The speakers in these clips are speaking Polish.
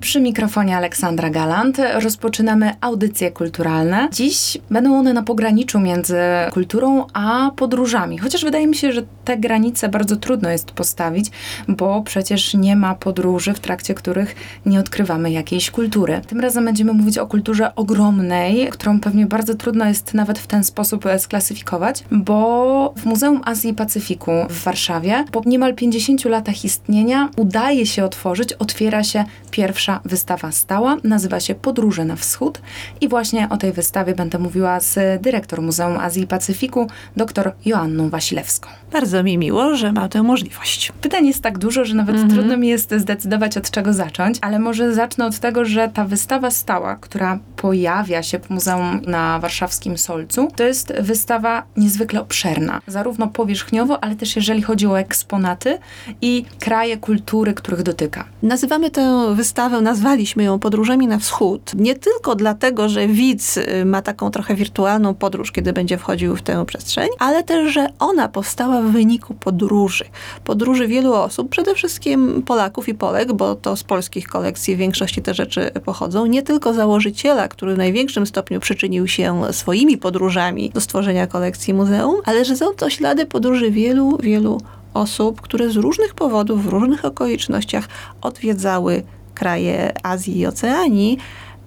Przy mikrofonie Aleksandra Galant rozpoczynamy audycje kulturalne. Dziś będą one na pograniczu między kulturą a podróżami. Chociaż wydaje mi się, że te granice bardzo trudno jest postawić, bo przecież nie ma podróży, w trakcie których nie odkrywamy jakiejś kultury. Tym razem będziemy mówić o kulturze ogromnej, którą pewnie bardzo trudno jest nawet w ten sposób sklasyfikować, bo w Muzeum Azji i Pacyfiku w Warszawie po niemal 50 latach istnienia udaje się otworzyć, otwiera się pierwsza pierwsza wystawa stała, nazywa się Podróże na Wschód i właśnie o tej wystawie będę mówiła z dyrektor Muzeum Azji i Pacyfiku, dr Joanną Wasilewską. Bardzo mi miło, że mam tę możliwość. Pytań jest tak dużo, że nawet -hmm. trudno mi jest zdecydować od czego zacząć, ale może zacznę od tego, że ta wystawa stała, która pojawia się w Muzeum na warszawskim Solcu, to jest wystawa niezwykle obszerna, zarówno powierzchniowo, ale też jeżeli chodzi o eksponaty i kraje kultury, których dotyka. Nazywamy tę wystawę nazwaliśmy ją Podróżami na Wschód. Nie tylko dlatego, że widz y, ma taką trochę wirtualną podróż, kiedy będzie wchodził w tę przestrzeń, ale też, że ona powstała w wyniku podróży. Podróży wielu osób, przede wszystkim Polaków i Polek, bo to z polskich kolekcji w większości te rzeczy pochodzą. Nie tylko założyciela, który w największym stopniu przyczynił się swoimi podróżami do stworzenia kolekcji muzeum, ale że są to ślady podróży wielu, wielu osób, które z różnych powodów, w różnych okolicznościach odwiedzały kraje Azji i Oceanii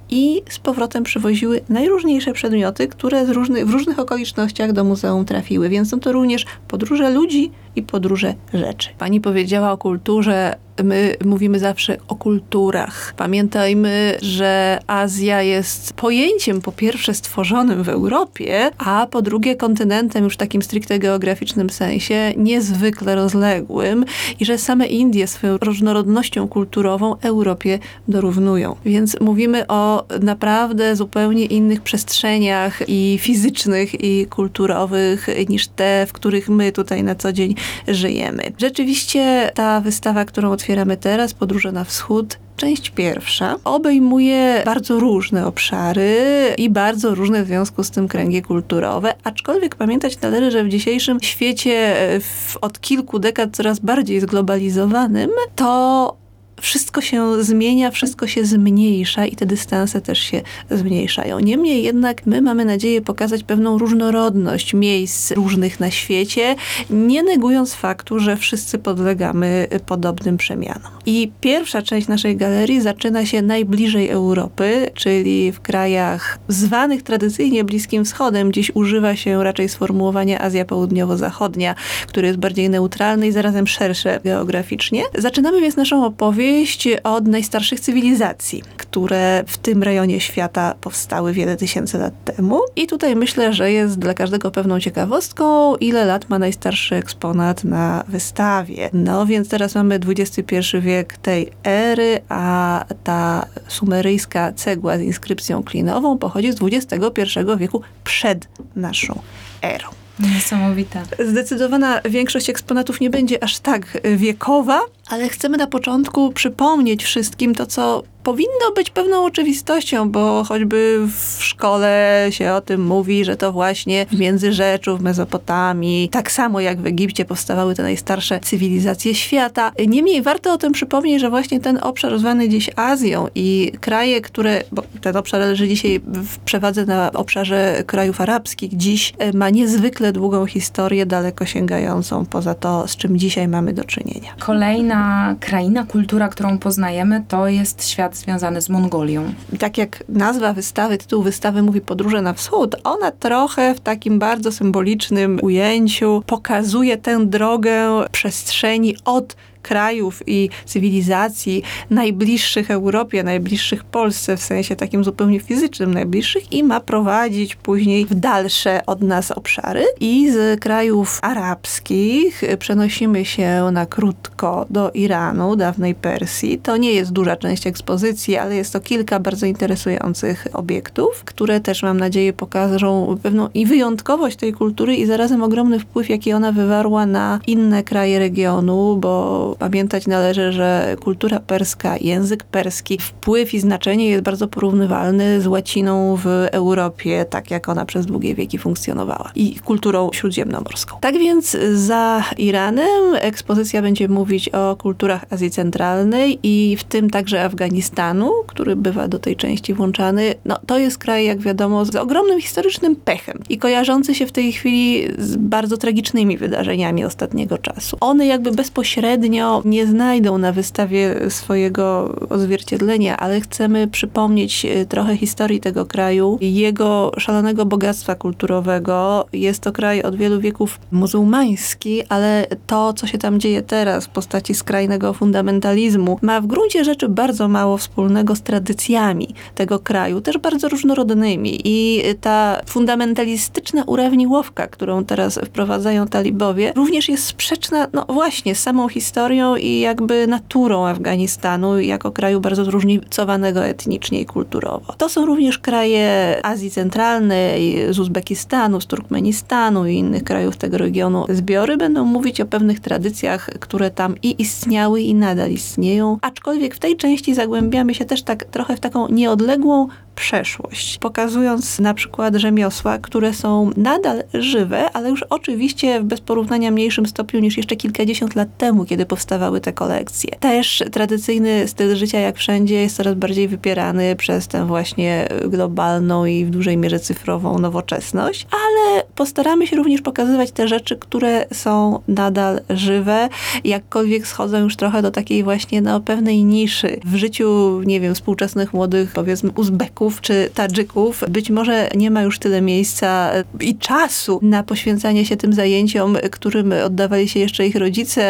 i z powrotem przywoziły najróżniejsze przedmioty, które różny, w różnych okolicznościach do muzeum trafiły. Więc są to również podróże ludzi i podróże rzeczy. Pani powiedziała o kulturze my mówimy zawsze o kulturach. Pamiętajmy, że Azja jest pojęciem po pierwsze stworzonym w Europie, a po drugie kontynentem już w takim stricte geograficznym sensie niezwykle rozległym i że same Indie swoją różnorodnością kulturową Europie dorównują. Więc mówimy o naprawdę zupełnie innych przestrzeniach i fizycznych i kulturowych niż te, w których my tutaj na co dzień żyjemy. Rzeczywiście ta wystawa, którą otwieramy teraz, Podróże na Wschód, Część pierwsza obejmuje bardzo różne obszary i bardzo różne w związku z tym kręgi kulturowe, aczkolwiek pamiętać należy, że w dzisiejszym świecie w, od kilku dekad coraz bardziej zglobalizowanym, to wszystko się zmienia, wszystko się zmniejsza i te dystanse też się zmniejszają. Niemniej jednak my mamy nadzieję pokazać pewną różnorodność miejsc różnych na świecie, nie negując faktu, że wszyscy podlegamy podobnym przemianom. I pierwsza część naszej galerii zaczyna się najbliżej Europy, czyli w krajach zwanych tradycyjnie Bliskim Wschodem. Dziś używa się raczej sformułowania Azja Południowo-Zachodnia, który jest bardziej neutralny i zarazem szersze geograficznie. Zaczynamy więc naszą opowieść opowieść od najstarszych cywilizacji, które w tym rejonie świata powstały wiele tysięcy lat temu. I tutaj myślę, że jest dla każdego pewną ciekawostką, ile lat ma najstarszy eksponat na wystawie. No więc teraz mamy XXI wiek tej ery, a ta sumeryjska cegła z inskrypcją klinową pochodzi z XXI wieku przed naszą erą. Niesamowite. Zdecydowana większość eksponatów nie będzie aż tak wiekowa, ale chcemy na początku przypomnieć wszystkim to, co powinno być pewną oczywistością, bo choćby w szkole się o tym mówi, że to właśnie w Międzyrzeczu, w Mezopotamii, tak samo jak w Egipcie powstawały te najstarsze cywilizacje świata. Niemniej warto o tym przypomnieć, że właśnie ten obszar zwany dziś Azją i kraje, które, bo ten obszar leży dzisiaj w przewadze na obszarze krajów arabskich, dziś e, ma niezwykle długą historię, daleko sięgającą poza to, z czym dzisiaj mamy do czynienia. Kolejna kraina, kultura, którą poznajemy, to jest świat związany z Mongolią. Tak jak nazwa wystawy, tytuł wystawy mówi Podróże na wschód, ona trochę w takim bardzo symbolicznym ujęciu pokazuje tę drogę przestrzeni od krajów i cywilizacji najbliższych Europie, najbliższych Polsce, w sensie takim zupełnie fizycznym najbliższych i ma prowadzić później w dalsze od nas obszary. I z krajów arabskich przenosimy się na krótko do Iranu, dawnej Persji. To nie jest duża część ekspozycji, ale jest to kilka bardzo interesujących obiektów, które też mam nadzieję pokażą pewną i wyjątkowość tej kultury i zarazem ogromny wpływ, jaki ona wywarła na inne kraje regionu, bo pamiętać należy, że kultura perska, język perski, wpływ i znaczenie jest bardzo porównywalny z łaciną w Europie, tak jak ona przez długie wieki funkcjonowała i kulturą śródziemnomorską. Tak więc za Iranem ekspozycja będzie mówić o kulturach Azji Centralnej i w tym także Afganistanu, który bywa do tej części włączany. No, to jest kraj, jak wiadomo, z ogromnym historycznym pechem i kojarzący się w tej chwili z bardzo tragicznymi wydarzeniami ostatniego czasu. One jakby bezpośrednio nie znajdą na wystawie swojego odzwierciedlenia, ale chcemy przypomnieć e, trochę historii tego kraju, jego szalonego bogactwa kulturowego. Jest to kraj od wielu wieków muzułmański, ale to, co się tam dzieje teraz w postaci skrajnego fundamentalizmu, ma w gruncie rzeczy bardzo mało wspólnego z tradycjami tego kraju, też bardzo różnorodnymi. I ta fundamentalistyczna urawniłowka, którą teraz wprowadzają talibowie, również jest sprzeczna, no właśnie, z samą historią i jakby naturą Afganistanu jako kraju bardzo zróżnicowanego etnicznie i kulturowo. To są również kraje Azji Centralnej, z Uzbekistanu, z Turkmenistanu i innych krajów tego regionu. Zbiory będą mówić o pewnych tradycjach, które tam i istniały i nadal istnieją, aczkolwiek w tej części zagłębiamy się też tak trochę w taką nieodległą przeszłość, pokazując na przykład rzemiosła, które są nadal żywe, ale już oczywiście w bez porównania mniejszym stopniu niż jeszcze kilkadziesiąt lat temu, kiedy powstawały te kolekcje. Też tradycyjny styl życia, jak wszędzie, jest coraz bardziej wypierany przez tę właśnie globalną i w dużej mierze cyfrową nowoczesność, ale postaramy się również pokazywać te rzeczy, które są nadal żywe, jakkolwiek schodzą już trochę do takiej właśnie no, pewnej niszy w życiu, nie wiem, współczesnych młodych, powiedzmy, Uzbeków, czy Tadżyków. Być może nie ma już tyle miejsca i czasu na poświęcanie się tym zajęciom, którym oddawali się jeszcze ich rodzice,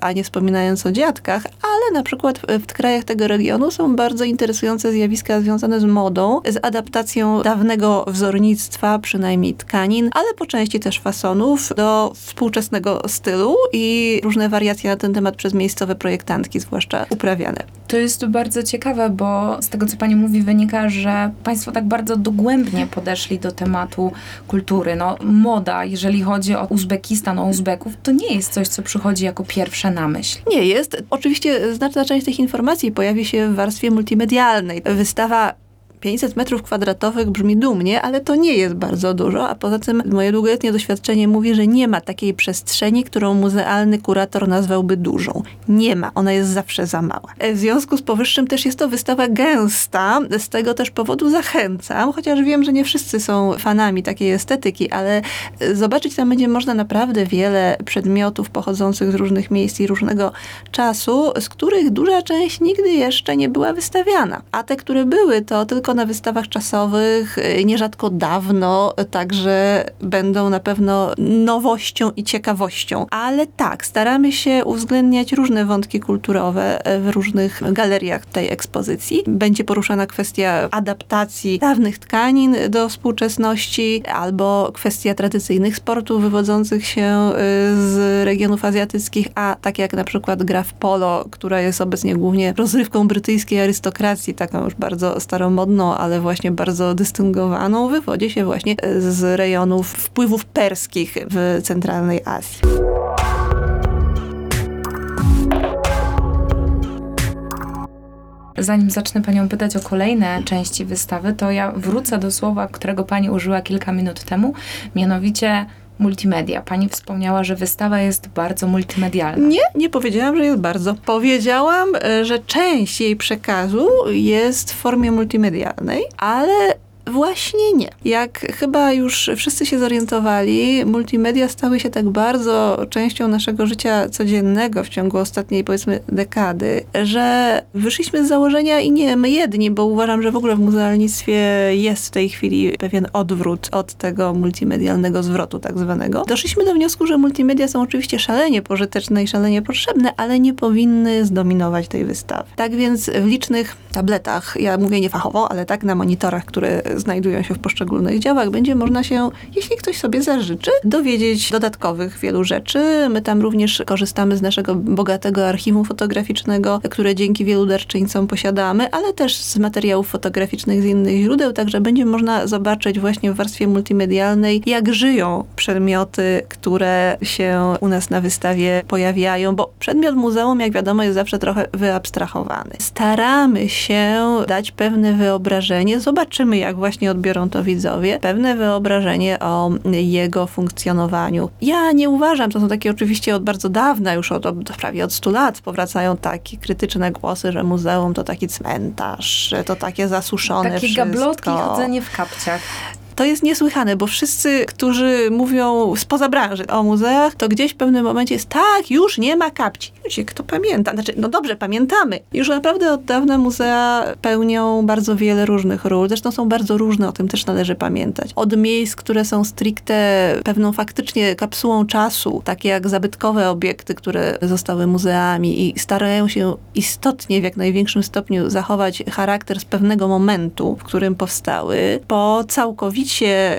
a nie wspominając o dziadkach, ale na przykład w krajach tego regionu są bardzo interesujące zjawiska związane z modą, z adaptacją dawnego wzornictwa, przynajmniej tkanin, ale po części też fasonów do współczesnego stylu i różne wariacje na ten temat przez miejscowe projektantki zwłaszcza uprawiane. To jest bardzo ciekawe, bo z tego, co pani mówi, wynika, że państwo tak bardzo dogłębnie podeszli do tematu kultury. No, moda, jeżeli chodzi o Uzbekistan, o Uzbeków, to nie jest coś, co przychodzi jako pierwsze na myśl. Nie jest. Oczywiście znaczna część tych informacji pojawi się w warstwie multimedialnej. Wystawa 500 metrów kwadratowych brzmi dumnie, ale to nie jest bardzo dużo, a poza tym moje długoletnie doświadczenie mówi, że nie ma takiej przestrzeni, którą muzealny kurator nazwałby dużą. Nie ma, ona jest zawsze za mała. W związku z powyższym też jest to wystawa gęsta, z tego też powodu zachęcam, chociaż wiem, że nie wszyscy są fanami takiej estetyki, ale zobaczyć tam będzie można naprawdę wiele przedmiotów pochodzących z różnych miejsc i różnego czasu, z których duża część nigdy jeszcze nie była wystawiana. A te, które były, to tylko na wystawach czasowych, y, nierzadko dawno, także będą na pewno nowością i ciekawością. Ale tak, staramy się uwzględniać różne wątki kulturowe w różnych galeriach tej ekspozycji. Będzie poruszana kwestia adaptacji dawnych tkanin do współczesności, albo kwestia tradycyjnych sportów wywodzących się y, z regionów azjatyckich, a tak jak na przykład gra w polo, która jest obecnie głównie rozrywką brytyjskiej arystokracji, taką już bardzo staromodną, ale właśnie bardzo dystyngowaną, wywodzi się właśnie z rejonów wpływów perskich w centralnej Azji. Zanim zacznę Panią pytać o kolejne części wystawy, to ja wrócę do słowa, którego Pani użyła kilka minut temu, mianowicie multimedia. Pani wspomniała, że wystawa jest bardzo multimedialna. Nie, nie powiedziałam, że jest bardzo. Powiedziałam, e, że część jej przekazu jest w formie multimedialnej, ale Właśnie nie. Jak chyba już wszyscy się zorientowali, multimedia stały się tak bardzo częścią naszego życia codziennego w ciągu ostatniej, powiedzmy, dekady, że wyszliśmy z założenia i nie my jedni, bo uważam, że w ogóle w muzealnictwie jest w tej chwili pewien odwrót od tego multimedialnego zwrotu tak zwanego. Doszliśmy do wniosku, że multimedia są oczywiście szalenie pożyteczne i szalenie potrzebne, ale nie powinny zdominować tej wystawy. Tak więc w licznych tabletach, ja mówię niefachowo, ale tak na monitorach, które znajdują się w poszczególnych działach, będzie można się, jeśli ktoś sobie zażyczy, dowiedzieć dodatkowych wielu rzeczy. My tam również korzystamy z naszego bogatego archiwum fotograficznego, które dzięki wielu darczyńcom posiadamy, ale też z materiałów fotograficznych z innych źródeł, także będzie można zobaczyć właśnie w warstwie multimedialnej, jak żyją przedmioty, które się u nas na wystawie pojawiają, bo przedmiot muzeum, jak wiadomo, jest zawsze trochę wyabstrahowany. Staramy się dać pewne wyobrażenie, zobaczymy, jak właśnie odbiorą to widzowie, pewne wyobrażenie o jego funkcjonowaniu. Ja nie uważam, to są takie oczywiście od bardzo dawna, już od, od prawie od 100 lat powracają takie krytyczne głosy, że muzeum to taki cmentarz, że to takie zasuszone Takie wszystko. gablotki, chodzenie w kapciach. To jest niesłychane, bo wszyscy, którzy mówią spoza branży o muzeach, to gdzieś w pewnym momencie jest tak, już nie ma kapci. Ludzie, kto pamięta? Znaczy, no dobrze, pamiętamy. Już naprawdę od dawna muzea pełnią bardzo wiele różnych ról. Zresztą są bardzo różne, o tym też należy pamiętać. Od miejsc, które są stricte pewną faktycznie kapsułą czasu, takie jak zabytkowe obiekty, które zostały muzeami i starają się istotnie, w jak największym stopniu zachować charakter z pewnego momentu, w którym powstały, po całkowicie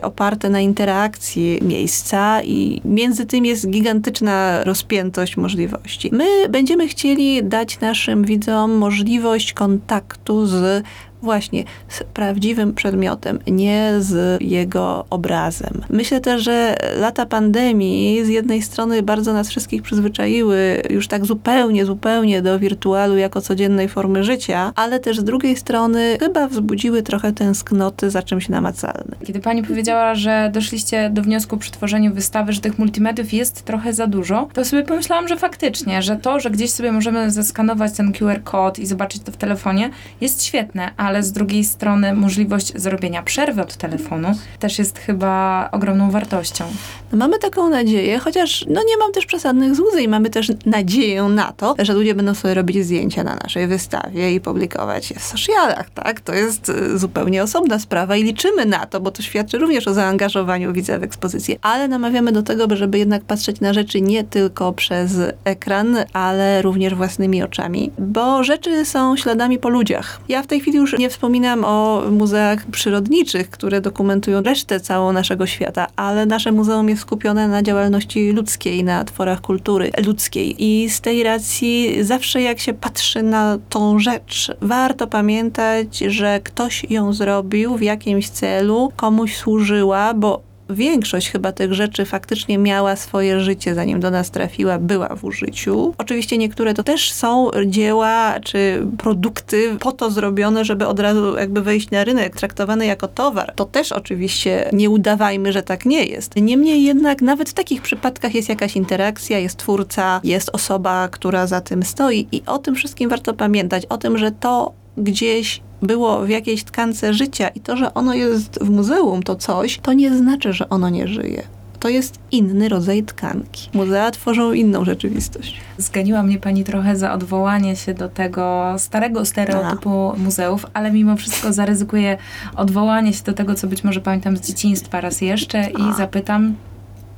oparte na interakcji miejsca i między tym jest gigantyczna rozpiętość możliwości. My będziemy chcieli dać naszym widzom możliwość kontaktu z właśnie z prawdziwym przedmiotem, nie z jego obrazem. Myślę też, że lata pandemii z jednej strony bardzo nas wszystkich przyzwyczaiły już tak zupełnie, zupełnie do wirtualu jako codziennej formy życia, ale też z drugiej strony chyba wzbudziły trochę tęsknoty za czymś namacalnym. Kiedy pani powiedziała, że doszliście do wniosku przy tworzeniu wystawy, że tych multimediów jest trochę za dużo, to sobie pomyślałam, że faktycznie, że to, że gdzieś sobie możemy zeskanować ten QR kod i zobaczyć to w telefonie, jest świetne, ale z drugiej strony możliwość zrobienia przerwy od telefonu też jest chyba ogromną wartością. No mamy taką nadzieję, chociaż no nie mam też przesadnych złudzeń. Mamy też nadzieję na to, że ludzie będą sobie robić zdjęcia na naszej wystawie i publikować je w socialach, tak? To jest y, zupełnie osobna sprawa i liczymy na to, bo to świadczy również o zaangażowaniu widza w ekspozycję. Ale namawiamy do tego, żeby jednak patrzeć na rzeczy nie tylko przez ekran, ale również własnymi oczami, bo rzeczy są śladami po ludziach. Ja w tej chwili już nie wspominam o muzeach przyrodniczych, które dokumentują resztę całą naszego świata, ale nasze muzeum jest skupione na działalności ludzkiej, na tworach kultury ludzkiej. I z tej racji zawsze jak się patrzy na tą rzecz, warto pamiętać, że ktoś ją zrobił w jakimś celu, komuś służyła, bo większość chyba tych rzeczy faktycznie miała swoje życie, zanim do nas trafiła, była w użyciu. Oczywiście niektóre to też są dzieła czy produkty po to zrobione, żeby od razu jakby wejść na rynek, traktowane jako towar. To też oczywiście nie udawajmy, że tak nie jest. Niemniej jednak nawet w takich przypadkach jest jakaś interakcja, jest twórca, jest osoba, która za tym stoi i o tym wszystkim warto pamiętać, o tym, że to gdzieś było w jakiejś tkance życia i to, że ono jest w muzeum, to coś, to nie znaczy, że ono nie żyje. To jest inny rodzaj tkanki. Muzea tworzą inną rzeczywistość. Zganiła mnie pani trochę za odwołanie się do tego starego stereotypu muzeów, ale mimo wszystko zaryzykuję odwołanie się do tego, co być może pamiętam z dzieciństwa raz jeszcze i A. zapytam,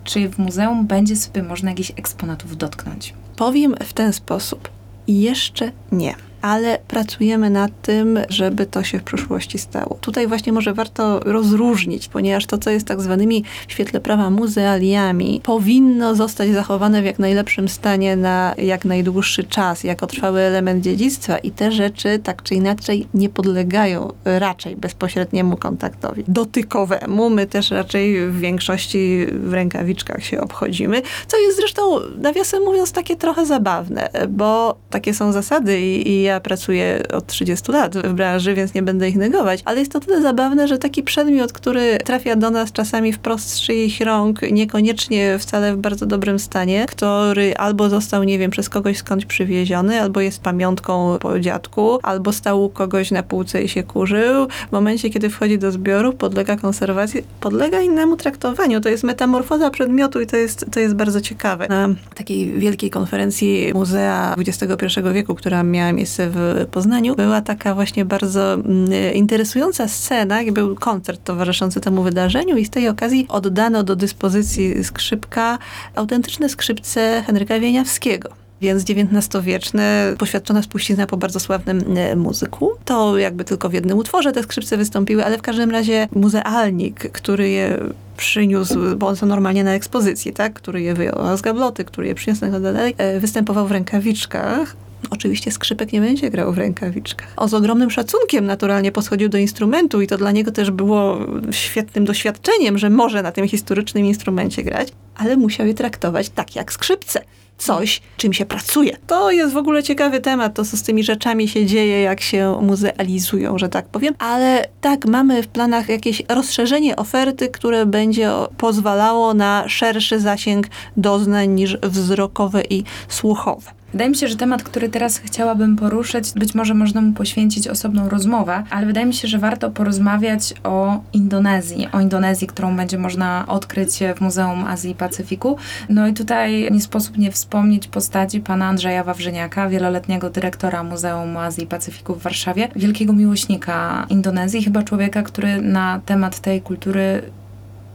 czy w muzeum będzie sobie można jakichś eksponatów dotknąć. Powiem w ten sposób. Jeszcze nie. Ale pracujemy nad tym, żeby to się w przyszłości stało. Tutaj właśnie może warto rozróżnić, ponieważ to, co jest tak zwanymi w świetle prawa muzealiami, powinno zostać zachowane w jak najlepszym stanie na jak najdłuższy czas, jako trwały element dziedzictwa i te rzeczy tak czy inaczej nie podlegają raczej bezpośredniemu kontaktowi dotykowemu. My też raczej w większości w rękawiczkach się obchodzimy, co jest zresztą, nawiasem mówiąc, takie trochę zabawne, bo takie są zasady i, i ja pracuję od 30 lat w branży, więc nie będę ich negować, ale jest to tyle zabawne, że taki przedmiot, który trafia do nas czasami wprost z czyichś rąk, niekoniecznie wcale w bardzo dobrym stanie, który albo został, nie wiem, przez kogoś skądś przywieziony, albo jest pamiątką po dziadku, albo stał u kogoś na półce i się kurzył. W momencie, kiedy wchodzi do zbioru, podlega konserwacji, podlega innemu traktowaniu. To jest metamorfoza przedmiotu i to jest, to jest bardzo ciekawe. Na takiej wielkiej konferencji Muzea XXI wieku, która miała miejsce w Poznaniu, była taka właśnie bardzo mm, interesująca scena, był koncert towarzyszący temu wydarzeniu i z tej okazji oddano do dyspozycji skrzypka autentyczne skrzypce Henryka Wieniawskiego. więc XIX-wieczne, poświadczona spuścizna po bardzo sławnym e, muzyku. To jakby tylko w jednym utworze te skrzypce wystąpiły, ale w każdym razie muzealnik, który je przyniósł, bo one są normalnie na ekspozycji, tak? który je wyjął z gabloty, który je przyniósł tak dalej, e, występował w rękawiczkach. Oczywiście skrzypek nie będzie grał w rękawiczkach. On z ogromnym szacunkiem naturalnie podchodził do instrumentu i to dla niego też było świetnym doświadczeniem, że może na tym historycznym instrumencie grać, ale musiał je traktować tak jak skrzypce coś, czym się pracuje. To jest w ogóle ciekawy temat, to co z tymi rzeczami się dzieje, jak się muzealizują, że tak powiem. Ale tak, mamy w planach jakieś rozszerzenie oferty, które będzie pozwalało na szerszy zasięg doznań niż wzrokowe i słuchowe. Wydaje mi się, że temat, który teraz chciałabym poruszyć, być może można mu poświęcić osobną rozmowę, ale wydaje mi się, że warto porozmawiać o Indonezji, o Indonezji, którą będzie można odkryć w Muzeum Azji i Pacyfiku. No i tutaj nie sposób nie wspomnieć postaci pana Andrzeja Wawrzyniaka, wieloletniego dyrektora Muzeum Azji i Pacyfiku w Warszawie, wielkiego miłośnika Indonezji, chyba człowieka, który na temat tej kultury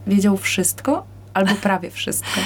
wiedział wszystko, albo prawie wszystko.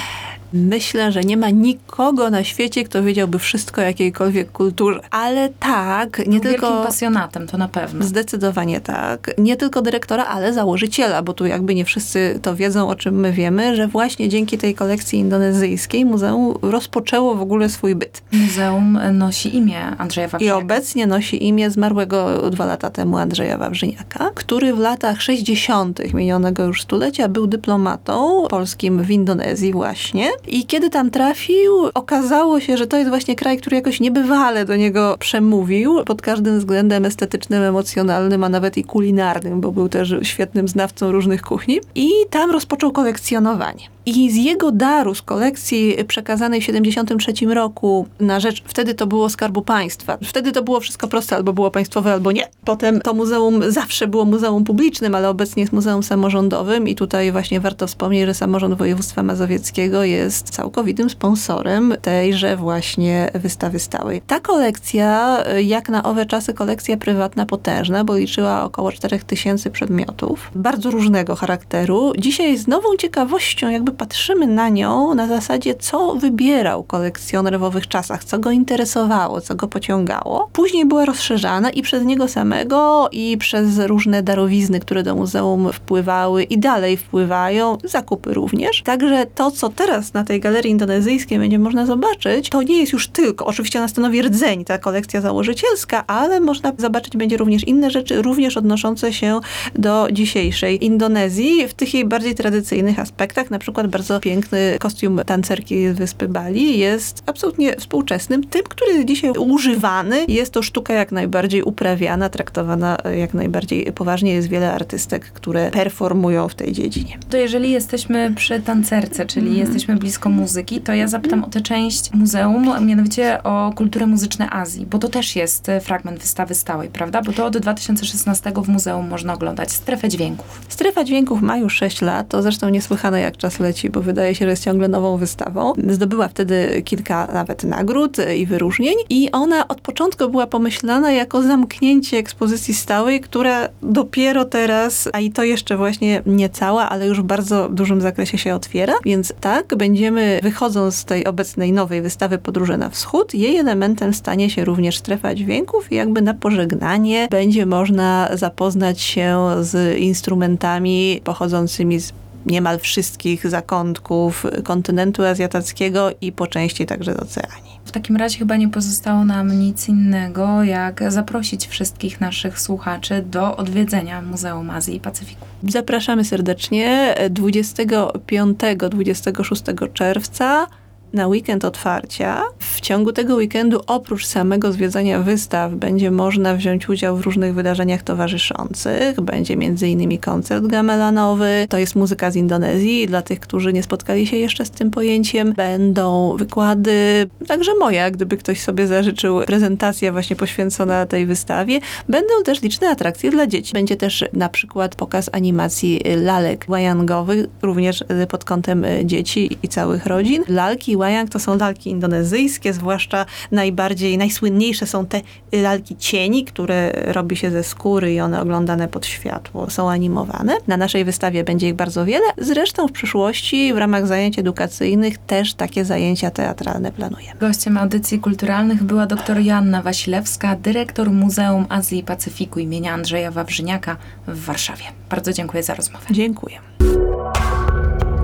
Myślę, że nie ma nikogo na świecie, kto wiedziałby wszystko o jakiejkolwiek kulturze. Ale tak, nie Był tylko... Wielkim pasjonatem, to na pewno. Zdecydowanie tak. Nie tylko dyrektora, ale założyciela, bo tu jakby nie wszyscy to wiedzą, o czym my wiemy, że właśnie dzięki tej kolekcji indonezyjskiej muzeum rozpoczęło w ogóle swój byt. Muzeum nosi imię Andrzeja I Wawrzyniaka. obecnie nosi imię zmarłego dwa lata temu Andrzeja Wawrzyniaka, który w latach 60. minionego już stulecia był dyplomatą polskim w Indonezji właśnie. I kiedy tam trafił, okazało się, że to jest właśnie kraj, który jakoś niebywale do niego przemówił pod każdym względem estetycznym, emocjonalnym, a nawet i kulinarnym, bo był też świetnym znawcą różnych kuchni. I tam rozpoczął kolekcjonowanie. I z jego daru, z kolekcji przekazanej w 73 roku na rzecz, wtedy to było Skarbu Państwa. Wtedy to było wszystko proste, albo było państwowe, albo nie. Potem to muzeum zawsze było muzeum publicznym, ale obecnie jest muzeum samorządowym i tutaj właśnie warto wspomnieć, że samorząd województwa mazowieckiego jest całkowitym sponsorem tejże właśnie wystawy stałej. Ta kolekcja, jak na owe czasy, kolekcja prywatna potężna, bo liczyła około 4000 przedmiotów, bardzo różnego charakteru. Dzisiaj z nową ciekawością jakby patrzymy na nią na zasadzie, co wybierał kolekcjoner w owych czasach, co go interesowało, co go pociągało. Później była rozszerzana i przez niego samego, i przez różne darowizny, które do muzeum wpływały i dalej wpływają, zakupy również. Także to, co teraz na tej galerii indonezyjskiej będzie można zobaczyć, to nie jest już tylko, oczywiście ona stanowi rdzeń, ta kolekcja założycielska, ale można zobaczyć będzie również inne rzeczy, również odnoszące się do dzisiejszej Indonezji w tych jej bardziej tradycyjnych aspektach, na przykład bardzo piękny kostium tancerki z wyspy Bali jest absolutnie współczesnym, tym, który jest dzisiaj używany. Jest to sztuka jak najbardziej uprawiana, traktowana jak najbardziej poważnie. Jest wiele artystek, które performują w tej dziedzinie. To jeżeli jesteśmy przy tancerce, czyli Mhm. jesteśmy blisko muzyki, to ja zapytam o tę część muzeum, mianowicie o kulturę muzyczną Azji, bo to też jest e, fragment wystawy stałej, prawda? Bo to od 2016 w muzeum można oglądać strefę dźwięków. Strefa dźwięków ma już 6 lat, to zresztą niesłychane jak czas leci, bo wydaje się, że jest ciągle nową wystawą. Zdobyła wtedy kilka nawet nagród i wyróżnień i ona od początku była pomyślana jako zamknięcie ekspozycji stałej, która dopiero teraz, a i to jeszcze właśnie nie cała, ale już w bardzo dużym zakresie się otwiera, więc tak, będziemy wychodząc z tej obecnej nowej wystawy Podróże na Wschód, jej elementem stanie się również strefa dźwięków i jakby na pożegnanie będzie można zapoznać się z instrumentami pochodzącymi z niemal wszystkich zakątków kontynentu azjatackiego i po części także z oceanii. W takim razie chyba nie pozostało nam nic innego, jak zaprosić wszystkich naszych słuchaczy do odwiedzenia Muzeum Azji i Pacyfiku. Zapraszamy serdecznie 25-26 czerwca na weekend otwarcia. W ciągu tego weekendu, oprócz samego zwiedzania wystaw, będzie można wziąć udział w różnych wydarzeniach towarzyszących. Będzie m.in. koncert gamelanowy, to jest muzyka z Indonezji. Dla tych, którzy nie spotkali się jeszcze z tym pojęciem, będą wykłady, także moja, gdyby ktoś sobie zażyczył, prezentacja właśnie poświęcona tej wystawie. Będą też liczne atrakcje dla dzieci. Będzie też na przykład pokaz animacji lalek wajangowych, również pod kątem dzieci i całych rodzin. Lalki wayang to są lalki indonezyjskie, zwłaszcza najbardziej, najsłynniejsze są te lalki cieni, które robi się ze skóry i one oglądane pod światło, są animowane. Na naszej wystawie będzie ich bardzo wiele. Zresztą w przyszłości w ramach zajęć edukacyjnych też takie zajęcia teatralne planujemy. Gościem audycji kulturalnych była dr Joanna Wasilewska, dyrektor Muzeum Azji i Pacyfiku imienia Andrzeja Wawrzyniaka w Warszawie. Bardzo dziękuję za rozmowę. Dziękuję.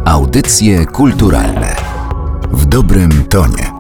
Audycje kulturalne w dobrym tonie.